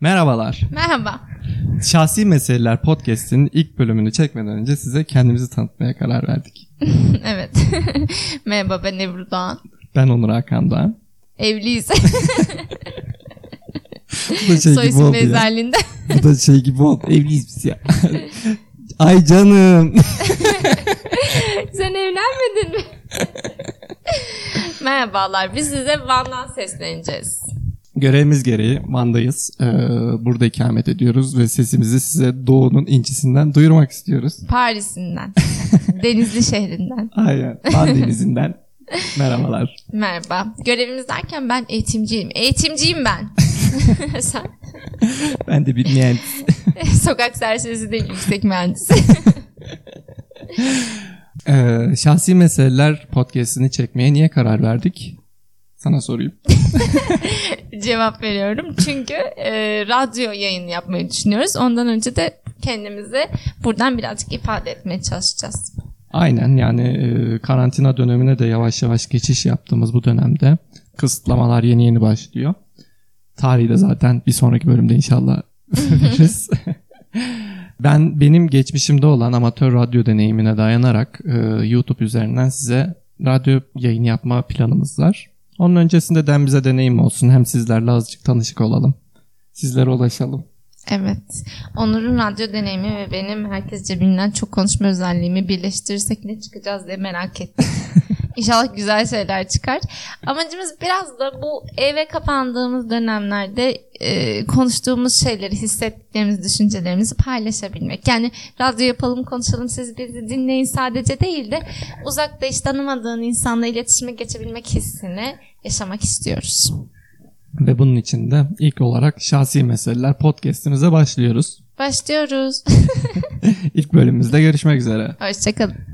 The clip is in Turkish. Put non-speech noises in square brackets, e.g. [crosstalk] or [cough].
Merhabalar. Merhaba. Şahsi Meseleler Podcast'in ilk bölümünü çekmeden önce size kendimizi tanıtmaya karar verdik. [laughs] evet. [laughs] Merhaba ben Ebru Doğan. Ben Onur Hakan Doğan. Evliyiz. [laughs] Bu da şey Soy gibi oldu ya. Bu da şey gibi oldu. Evliyiz biz ya. Ay canım. Sen evlenmedin mi? Merhabalar. Biz size Van'dan sesleneceğiz. Görevimiz gereği Van'dayız. Ee, burada ikamet ediyoruz ve sesimizi size doğunun incisinden duyurmak istiyoruz. Paris'inden. [laughs] Denizli şehrinden. Aynen. Van [laughs] Denizi'nden. Merhabalar. Merhaba. Görevimiz derken ben eğitimciyim. Eğitimciyim ben. [laughs] Sen Ben de bir mühendis. sokak serserisi değil yüksek mühendis. Ee, şahsi Meseleler Podcast'ini çekmeye niye karar verdik? Sana sorayım. [laughs] Cevap veriyorum. Çünkü e, radyo yayını yapmayı düşünüyoruz. Ondan önce de kendimizi buradan birazcık ifade etmeye çalışacağız. Aynen yani e, karantina dönemine de yavaş yavaş geçiş yaptığımız bu dönemde kısıtlamalar yeni yeni başlıyor. Tarihi de zaten bir sonraki bölümde inşallah [laughs] veririz. [laughs] ben benim geçmişimde olan amatör radyo deneyimine dayanarak e, YouTube üzerinden size radyo yayını yapma planımız var. Onun öncesinde de hem bize deneyim olsun hem sizlerle azıcık tanışık olalım. Sizlere ulaşalım. Evet. Onur'un radyo deneyimi ve benim herkesce bilinen çok konuşma özelliğimi birleştirirsek ne çıkacağız diye merak ettim. [laughs] İnşallah güzel şeyler çıkar. Amacımız biraz da bu eve kapandığımız dönemlerde e, konuştuğumuz şeyleri, hissettiklerimizi, düşüncelerimizi paylaşabilmek. Yani radyo yapalım, konuşalım, siz bizi dinleyin sadece değil de uzakta hiç tanımadığın insanla iletişime geçebilmek hissini yaşamak istiyoruz. Ve bunun için de ilk olarak Şahsi Meseleler podcastimize başlıyoruz. Başlıyoruz. [laughs] İlk bölümümüzde görüşmek üzere. Hoşçakalın.